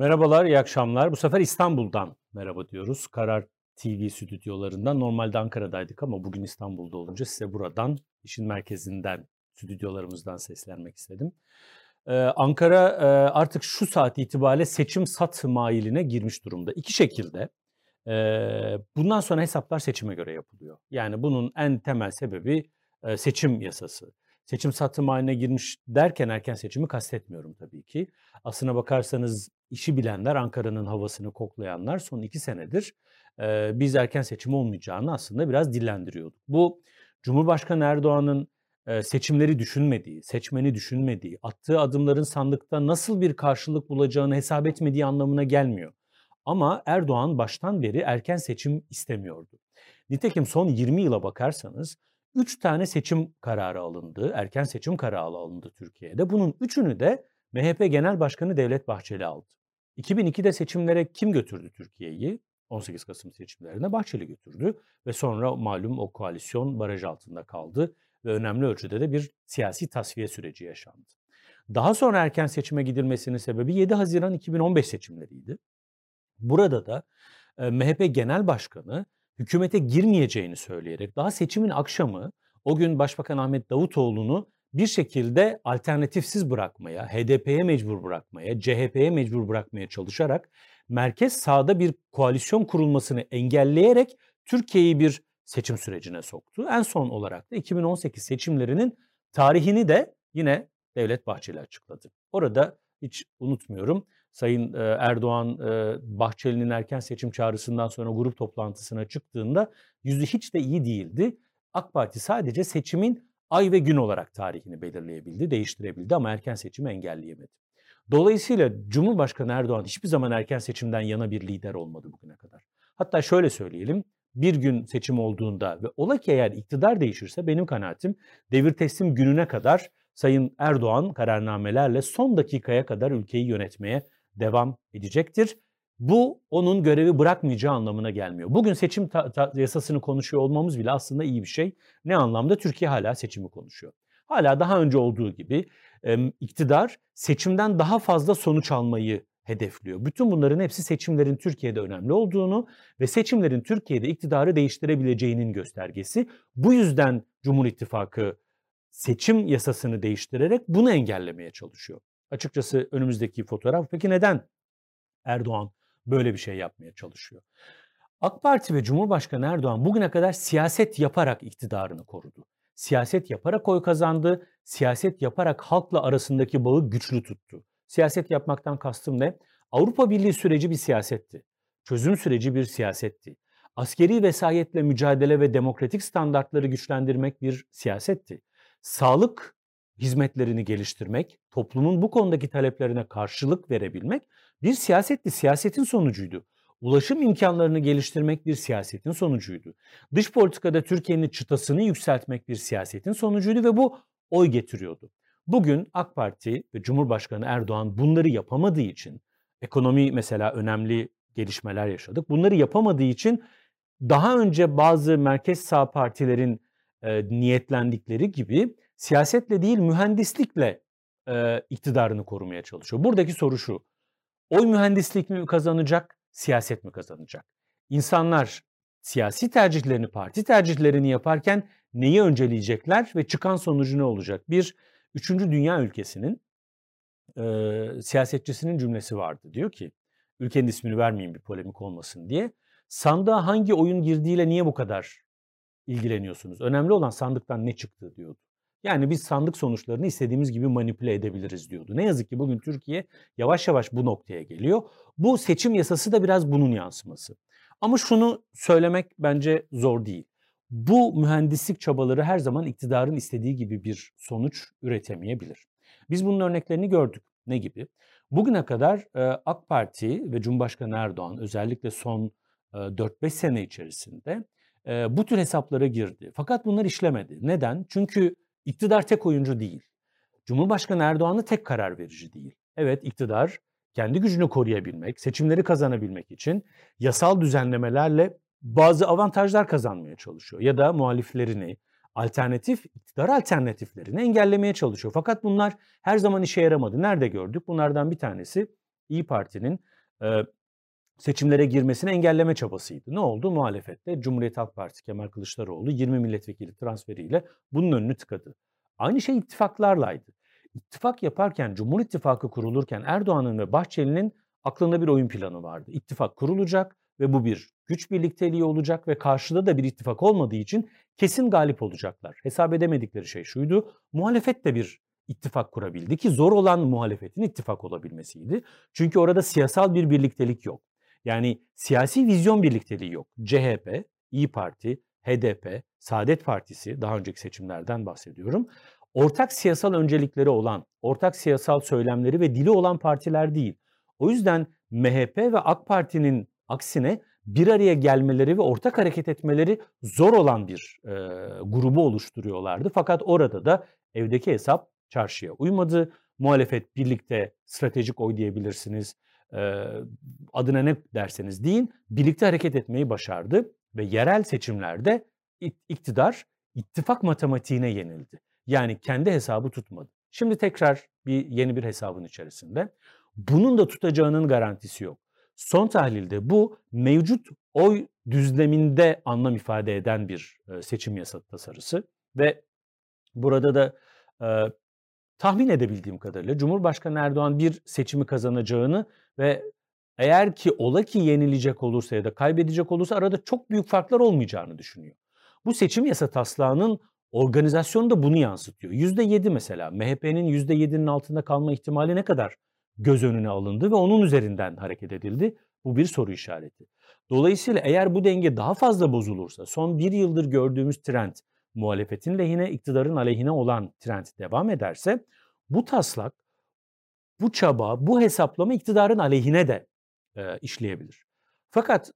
Merhabalar, iyi akşamlar. Bu sefer İstanbul'dan merhaba diyoruz. Karar TV stüdyolarından. Normalde Ankara'daydık ama bugün İstanbul'da olunca size buradan, işin merkezinden, stüdyolarımızdan seslenmek istedim. Ee, Ankara e, artık şu saat itibariyle seçim sat mailine girmiş durumda. İki şekilde. E, bundan sonra hesaplar seçime göre yapılıyor. Yani bunun en temel sebebi e, seçim yasası. Seçim satım haline girmiş derken erken seçimi kastetmiyorum tabii ki. Aslına bakarsanız işi bilenler, Ankara'nın havasını koklayanlar son iki senedir e, biz erken seçim olmayacağını aslında biraz dillendiriyorduk. Bu Cumhurbaşkanı Erdoğan'ın e, seçimleri düşünmediği, seçmeni düşünmediği, attığı adımların sandıkta nasıl bir karşılık bulacağını hesap etmediği anlamına gelmiyor. Ama Erdoğan baştan beri erken seçim istemiyordu. Nitekim son 20 yıla bakarsanız 3 tane seçim kararı alındı, erken seçim kararı alındı Türkiye'de. Bunun üçünü de MHP Genel Başkanı Devlet Bahçeli aldı. 2002'de seçimlere kim götürdü Türkiye'yi? 18 Kasım seçimlerine Bahçeli götürdü ve sonra malum o koalisyon baraj altında kaldı ve önemli ölçüde de bir siyasi tasfiye süreci yaşandı. Daha sonra erken seçime gidilmesinin sebebi 7 Haziran 2015 seçimleriydi. Burada da MHP Genel Başkanı hükümete girmeyeceğini söyleyerek daha seçimin akşamı o gün Başbakan Ahmet Davutoğlu'nu bir şekilde alternatifsiz bırakmaya, HDP'ye mecbur bırakmaya, CHP'ye mecbur bırakmaya çalışarak merkez sağda bir koalisyon kurulmasını engelleyerek Türkiye'yi bir seçim sürecine soktu. En son olarak da 2018 seçimlerinin tarihini de yine Devlet Bahçeli açıkladı. Orada hiç unutmuyorum Sayın Erdoğan Bahçeli'nin erken seçim çağrısından sonra grup toplantısına çıktığında yüzü hiç de iyi değildi. AK Parti sadece seçimin ay ve gün olarak tarihini belirleyebildi, değiştirebildi ama erken seçimi engelleyemedi. Dolayısıyla Cumhurbaşkanı Erdoğan hiçbir zaman erken seçimden yana bir lider olmadı bugüne kadar. Hatta şöyle söyleyelim, bir gün seçim olduğunda ve ola ki eğer iktidar değişirse benim kanaatim devir teslim gününe kadar Sayın Erdoğan kararnamelerle son dakikaya kadar ülkeyi yönetmeye devam edecektir. Bu onun görevi bırakmayacağı anlamına gelmiyor. Bugün seçim ta- ta- yasasını konuşuyor olmamız bile aslında iyi bir şey. Ne anlamda? Türkiye hala seçimi konuşuyor. Hala daha önce olduğu gibi e, iktidar seçimden daha fazla sonuç almayı hedefliyor. Bütün bunların hepsi seçimlerin Türkiye'de önemli olduğunu ve seçimlerin Türkiye'de iktidarı değiştirebileceğinin göstergesi. Bu yüzden Cumhur İttifakı seçim yasasını değiştirerek bunu engellemeye çalışıyor. Açıkçası önümüzdeki fotoğraf. Peki neden Erdoğan böyle bir şey yapmaya çalışıyor? AK Parti ve Cumhurbaşkanı Erdoğan bugüne kadar siyaset yaparak iktidarını korudu. Siyaset yaparak oy kazandı, siyaset yaparak halkla arasındaki bağı güçlü tuttu. Siyaset yapmaktan kastım ne? Avrupa Birliği süreci bir siyasetti. Çözüm süreci bir siyasetti. Askeri vesayetle mücadele ve demokratik standartları güçlendirmek bir siyasetti. Sağlık hizmetlerini geliştirmek, toplumun bu konudaki taleplerine karşılık verebilmek bir siyasetti, siyasetin sonucuydu. Ulaşım imkanlarını geliştirmek bir siyasetin sonucuydu. Dış politikada Türkiye'nin çıtasını yükseltmek bir siyasetin sonucuydu ve bu oy getiriyordu. Bugün AK Parti ve Cumhurbaşkanı Erdoğan bunları yapamadığı için, ekonomi mesela önemli gelişmeler yaşadık. Bunları yapamadığı için daha önce bazı merkez sağ partilerin e, niyetlendikleri gibi siyasetle değil mühendislikle e, iktidarını korumaya çalışıyor. Buradaki soru şu. Oy mühendislik mi kazanacak, siyaset mi kazanacak? İnsanlar siyasi tercihlerini, parti tercihlerini yaparken neyi önceleyecekler ve çıkan sonucu ne olacak? Bir, üçüncü dünya ülkesinin e, siyasetçisinin cümlesi vardı. Diyor ki, ülkenin ismini vermeyeyim bir polemik olmasın diye. Sandığa hangi oyun girdiğiyle niye bu kadar ilgileniyorsunuz? Önemli olan sandıktan ne çıktı diyordu. Yani biz sandık sonuçlarını istediğimiz gibi manipüle edebiliriz diyordu. Ne yazık ki bugün Türkiye yavaş yavaş bu noktaya geliyor. Bu seçim yasası da biraz bunun yansıması. Ama şunu söylemek bence zor değil. Bu mühendislik çabaları her zaman iktidarın istediği gibi bir sonuç üretemeyebilir. Biz bunun örneklerini gördük. Ne gibi? Bugüne kadar AK Parti ve Cumhurbaşkanı Erdoğan özellikle son 4-5 sene içerisinde bu tür hesaplara girdi. Fakat bunlar işlemedi. Neden? Çünkü İktidar tek oyuncu değil. Cumhurbaşkanı Erdoğan'ı tek karar verici değil. Evet iktidar kendi gücünü koruyabilmek, seçimleri kazanabilmek için yasal düzenlemelerle bazı avantajlar kazanmaya çalışıyor. Ya da muhaliflerini, alternatif, iktidar alternatiflerini engellemeye çalışıyor. Fakat bunlar her zaman işe yaramadı. Nerede gördük? Bunlardan bir tanesi İyi Parti'nin e, seçimlere girmesini engelleme çabasıydı. Ne oldu? Muhalefette Cumhuriyet Halk Partisi Kemal Kılıçdaroğlu 20 milletvekili transferiyle bunun önünü tıkadı. Aynı şey ittifaklarlaydı. İttifak yaparken, Cumhur İttifakı kurulurken Erdoğan'ın ve Bahçeli'nin aklında bir oyun planı vardı. İttifak kurulacak ve bu bir güç birlikteliği olacak ve karşıda da bir ittifak olmadığı için kesin galip olacaklar. Hesap edemedikleri şey şuydu. Muhalefet de bir ittifak kurabildi ki zor olan muhalefetin ittifak olabilmesiydi. Çünkü orada siyasal bir birliktelik yok. Yani siyasi vizyon birlikteliği yok. CHP, İyi Parti, HDP, Saadet Partisi, daha önceki seçimlerden bahsediyorum. Ortak siyasal öncelikleri olan, ortak siyasal söylemleri ve dili olan partiler değil. O yüzden MHP ve AK Parti'nin aksine bir araya gelmeleri ve ortak hareket etmeleri zor olan bir e, grubu oluşturuyorlardı. Fakat orada da evdeki hesap çarşıya uymadı. Muhalefet birlikte stratejik oy diyebilirsiniz. Adına ne derseniz deyin birlikte hareket etmeyi başardı ve yerel seçimlerde iktidar ittifak matematiğine yenildi. Yani kendi hesabı tutmadı. Şimdi tekrar bir yeni bir hesabın içerisinde. Bunun da tutacağının garantisi yok. Son tahlilde bu mevcut oy düzleminde anlam ifade eden bir seçim yasa tasarısı ve burada da e, tahmin edebildiğim kadarıyla Cumhurbaşkanı Erdoğan bir seçimi kazanacağını ve eğer ki ola ki yenilecek olursa ya da kaybedecek olursa arada çok büyük farklar olmayacağını düşünüyor. Bu seçim yasa taslağının organizasyonu da bunu yansıtıyor. %7 mesela MHP'nin %7'nin altında kalma ihtimali ne kadar göz önüne alındı ve onun üzerinden hareket edildi. Bu bir soru işareti. Dolayısıyla eğer bu denge daha fazla bozulursa son bir yıldır gördüğümüz trend muhalefetin lehine, iktidarın aleyhine olan trend devam ederse bu taslak, bu çaba, bu hesaplama iktidarın aleyhine de e, işleyebilir. Fakat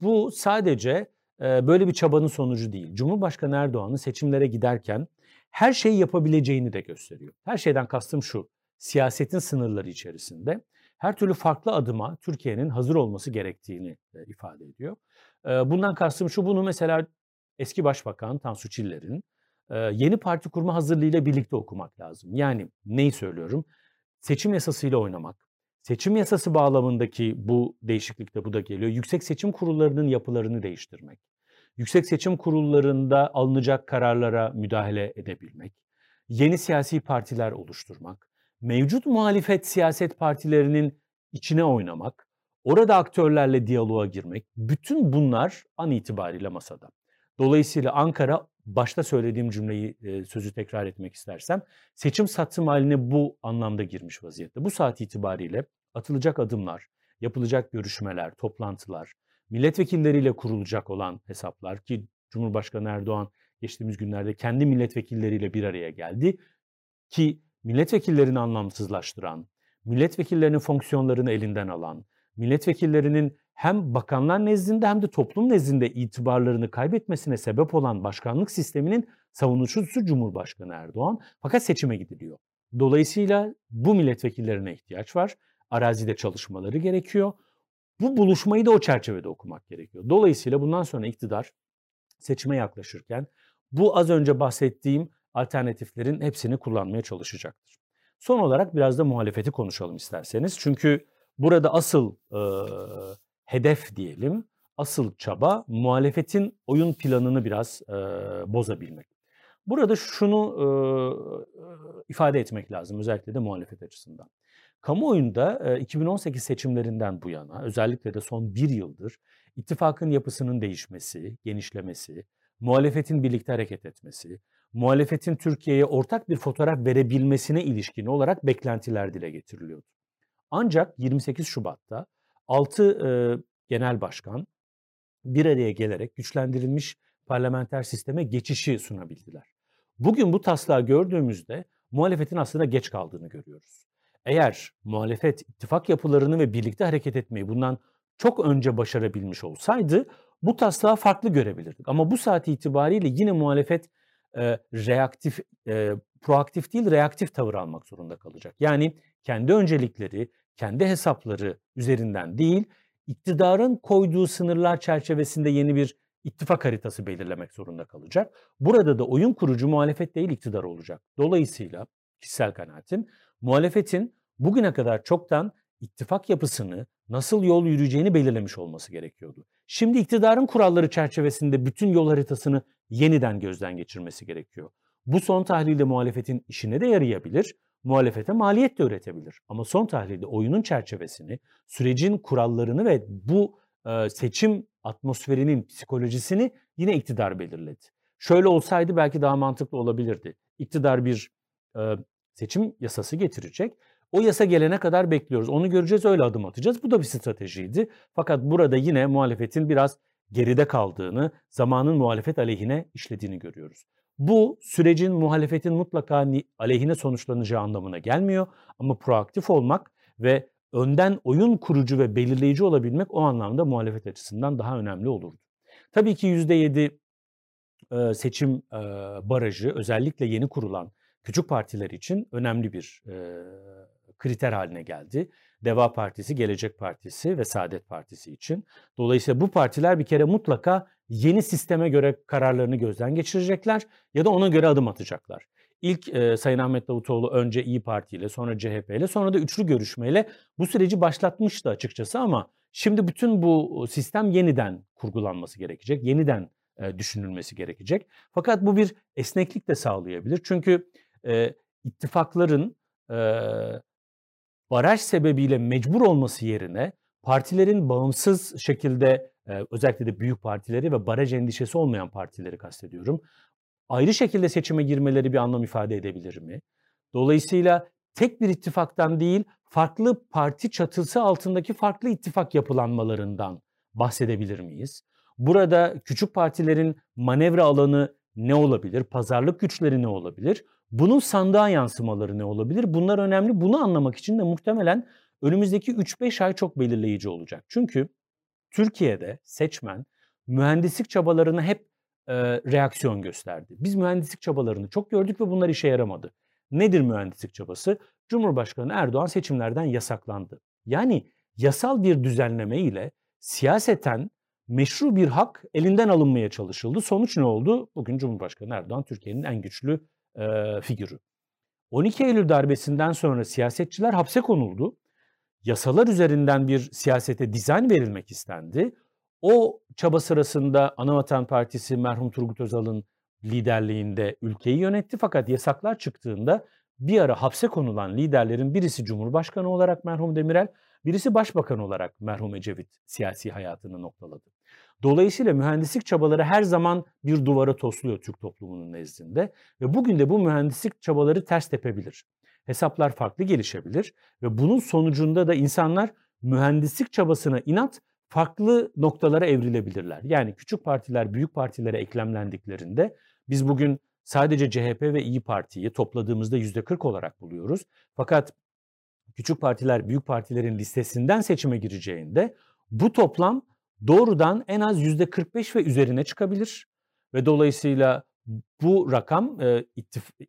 bu sadece e, böyle bir çabanın sonucu değil. Cumhurbaşkanı Erdoğan'ın seçimlere giderken her şeyi yapabileceğini de gösteriyor. Her şeyden kastım şu, siyasetin sınırları içerisinde her türlü farklı adıma Türkiye'nin hazır olması gerektiğini e, ifade ediyor. E, bundan kastım şu, bunu mesela eski Başbakan Tansu Çiller'in e, yeni parti kurma hazırlığıyla birlikte okumak lazım. Yani neyi söylüyorum? Seçim yasasıyla oynamak, seçim yasası bağlamındaki bu değişiklikte bu da geliyor. Yüksek seçim kurullarının yapılarını değiştirmek. Yüksek seçim kurullarında alınacak kararlara müdahale edebilmek. Yeni siyasi partiler oluşturmak mevcut muhalefet siyaset partilerinin içine oynamak, orada aktörlerle diyaloğa girmek, bütün bunlar an itibariyle masada. Dolayısıyla Ankara başta söylediğim cümleyi e, sözü tekrar etmek istersem seçim satım haline bu anlamda girmiş vaziyette. Bu saat itibariyle atılacak adımlar, yapılacak görüşmeler, toplantılar, milletvekilleriyle kurulacak olan hesaplar ki Cumhurbaşkanı Erdoğan geçtiğimiz günlerde kendi milletvekilleriyle bir araya geldi ki milletvekillerini anlamsızlaştıran, milletvekillerinin fonksiyonlarını elinden alan, milletvekillerinin hem bakanlar nezdinde hem de toplum nezdinde itibarlarını kaybetmesine sebep olan başkanlık sisteminin savunucusu Cumhurbaşkanı Erdoğan fakat seçime gidiliyor. Dolayısıyla bu milletvekillerine ihtiyaç var. Arazide çalışmaları gerekiyor. Bu buluşmayı da o çerçevede okumak gerekiyor. Dolayısıyla bundan sonra iktidar seçime yaklaşırken bu az önce bahsettiğim alternatiflerin hepsini kullanmaya çalışacaktır. Son olarak biraz da muhalefeti konuşalım isterseniz. Çünkü burada asıl e, hedef diyelim, asıl çaba muhalefetin oyun planını biraz e, bozabilmek. Burada şunu e, ifade etmek lazım özellikle de muhalefet açısından. Kamuoyunda e, 2018 seçimlerinden bu yana özellikle de son bir yıldır ittifakın yapısının değişmesi, genişlemesi, muhalefetin birlikte hareket etmesi, muhalefetin Türkiye'ye ortak bir fotoğraf verebilmesine ilişkin olarak beklentiler dile getiriliyordu. Ancak 28 Şubat'ta 6 e, genel başkan bir araya gelerek güçlendirilmiş parlamenter sisteme geçişi sunabildiler. Bugün bu taslağı gördüğümüzde muhalefetin aslında geç kaldığını görüyoruz. Eğer muhalefet ittifak yapılarını ve birlikte hareket etmeyi bundan çok önce başarabilmiş olsaydı bu taslağı farklı görebilirdik. Ama bu saat itibariyle yine muhalefet e, reaktif, e, proaktif değil reaktif tavır almak zorunda kalacak. Yani kendi öncelikleri, kendi hesapları üzerinden değil, iktidarın koyduğu sınırlar çerçevesinde yeni bir ittifak haritası belirlemek zorunda kalacak. Burada da oyun kurucu muhalefet değil iktidar olacak. Dolayısıyla kişisel kanaatim muhalefetin bugüne kadar çoktan ittifak yapısını, nasıl yol yürüyeceğini belirlemiş olması gerekiyordu. Şimdi iktidarın kuralları çerçevesinde bütün yol haritasını yeniden gözden geçirmesi gerekiyor. Bu son tahlilde muhalefetin işine de yarayabilir, muhalefete maliyet de üretebilir. Ama son tahlilde oyunun çerçevesini, sürecin kurallarını ve bu e, seçim atmosferinin psikolojisini yine iktidar belirledi. Şöyle olsaydı belki daha mantıklı olabilirdi. İktidar bir e, seçim yasası getirecek. O yasa gelene kadar bekliyoruz. Onu göreceğiz, öyle adım atacağız. Bu da bir stratejiydi. Fakat burada yine muhalefetin biraz geride kaldığını, zamanın muhalefet aleyhine işlediğini görüyoruz. Bu sürecin muhalefetin mutlaka aleyhine sonuçlanacağı anlamına gelmiyor ama proaktif olmak ve önden oyun kurucu ve belirleyici olabilmek o anlamda muhalefet açısından daha önemli olurdu. Tabii ki %7 seçim barajı özellikle yeni kurulan küçük partiler için önemli bir kriter haline geldi. Deva Partisi, Gelecek Partisi ve Saadet Partisi için. Dolayısıyla bu partiler bir kere mutlaka yeni sisteme göre kararlarını gözden geçirecekler ya da ona göre adım atacaklar. İlk e, Sayın Ahmet Davutoğlu önce İyi Parti ile sonra CHP ile sonra da üçlü görüşmeyle bu süreci başlatmıştı açıkçası ama şimdi bütün bu sistem yeniden kurgulanması gerekecek. Yeniden e, düşünülmesi gerekecek. Fakat bu bir esneklik de sağlayabilir. Çünkü e, ittifakların e, baraj sebebiyle mecbur olması yerine partilerin bağımsız şekilde özellikle de büyük partileri ve baraj endişesi olmayan partileri kastediyorum. Ayrı şekilde seçime girmeleri bir anlam ifade edebilir mi? Dolayısıyla tek bir ittifaktan değil, farklı parti çatısı altındaki farklı ittifak yapılanmalarından bahsedebilir miyiz? Burada küçük partilerin manevra alanı ne olabilir? Pazarlık güçleri ne olabilir? Bunun sandığa yansımaları ne olabilir? Bunlar önemli. Bunu anlamak için de muhtemelen önümüzdeki 3-5 ay çok belirleyici olacak. Çünkü Türkiye'de seçmen mühendislik çabalarına hep e, reaksiyon gösterdi. Biz mühendislik çabalarını çok gördük ve bunlar işe yaramadı. Nedir mühendislik çabası? Cumhurbaşkanı Erdoğan seçimlerden yasaklandı. Yani yasal bir düzenleme ile siyaseten meşru bir hak elinden alınmaya çalışıldı. Sonuç ne oldu? Bugün Cumhurbaşkanı Erdoğan Türkiye'nin en güçlü e, figürü. 12 Eylül darbesinden sonra siyasetçiler hapse konuldu. Yasalar üzerinden bir siyasete dizayn verilmek istendi. O çaba sırasında Anavatan Partisi merhum Turgut Özal'ın liderliğinde ülkeyi yönetti. Fakat yasaklar çıktığında bir ara hapse konulan liderlerin birisi Cumhurbaşkanı olarak merhum Demirel, birisi Başbakan olarak merhum Ecevit siyasi hayatını noktaladı. Dolayısıyla mühendislik çabaları her zaman bir duvara tosluyor Türk toplumunun nezdinde ve bugün de bu mühendislik çabaları ters tepebilir. Hesaplar farklı gelişebilir ve bunun sonucunda da insanlar mühendislik çabasına inat farklı noktalara evrilebilirler. Yani küçük partiler büyük partilere eklemlendiklerinde biz bugün sadece CHP ve İyi Parti'yi topladığımızda %40 olarak buluyoruz. Fakat küçük partiler büyük partilerin listesinden seçime gireceğinde bu toplam doğrudan en az %45 ve üzerine çıkabilir. Ve dolayısıyla bu rakam e,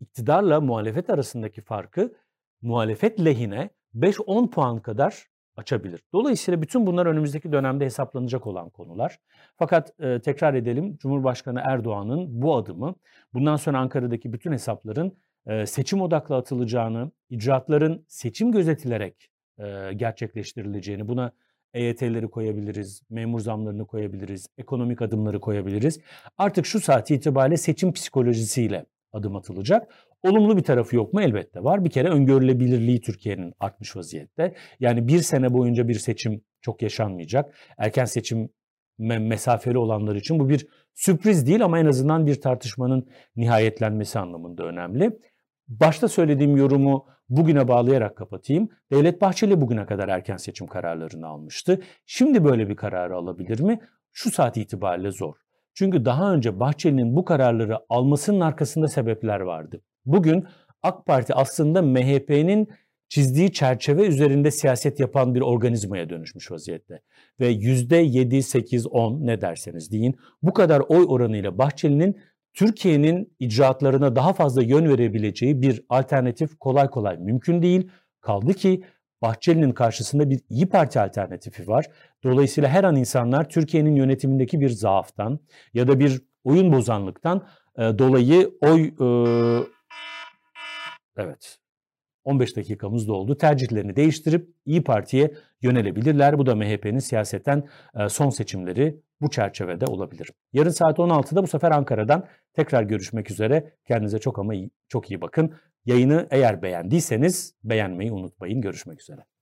iktidarla muhalefet arasındaki farkı muhalefet lehine 5-10 puan kadar açabilir. Dolayısıyla bütün bunlar önümüzdeki dönemde hesaplanacak olan konular. Fakat e, tekrar edelim Cumhurbaşkanı Erdoğan'ın bu adımı bundan sonra Ankara'daki bütün hesapların e, seçim odaklı atılacağını, icraatların seçim gözetilerek e, gerçekleştirileceğini, buna EYT'leri koyabiliriz, memur zamlarını koyabiliriz, ekonomik adımları koyabiliriz. Artık şu saat itibariyle seçim psikolojisiyle adım atılacak. Olumlu bir tarafı yok mu? Elbette var. Bir kere öngörülebilirliği Türkiye'nin artmış vaziyette. Yani bir sene boyunca bir seçim çok yaşanmayacak. Erken seçim mesafeli olanlar için bu bir sürpriz değil ama en azından bir tartışmanın nihayetlenmesi anlamında önemli. Başta söylediğim yorumu bugüne bağlayarak kapatayım. Devlet Bahçeli bugüne kadar erken seçim kararlarını almıştı. Şimdi böyle bir kararı alabilir mi? Şu saat itibariyle zor. Çünkü daha önce Bahçeli'nin bu kararları almasının arkasında sebepler vardı. Bugün AK Parti aslında MHP'nin çizdiği çerçeve üzerinde siyaset yapan bir organizmaya dönüşmüş vaziyette. Ve %7, 8, 10 ne derseniz deyin bu kadar oy oranıyla Bahçeli'nin Türkiye'nin icraatlarına daha fazla yön verebileceği bir alternatif kolay kolay mümkün değil. Kaldı ki Bahçeli'nin karşısında bir İyi Parti alternatifi var. Dolayısıyla her an insanlar Türkiye'nin yönetimindeki bir zaaftan ya da bir oyun bozanlıktan e, dolayı oy e, evet 15 dakikamız doldu. Tercihlerini değiştirip İyi Parti'ye yönelebilirler. Bu da MHP'nin siyaseten e, son seçimleri bu çerçevede olabilir. Yarın saat 16'da bu sefer Ankara'dan tekrar görüşmek üzere. Kendinize çok ama iyi, çok iyi bakın. Yayını eğer beğendiyseniz beğenmeyi unutmayın. Görüşmek üzere.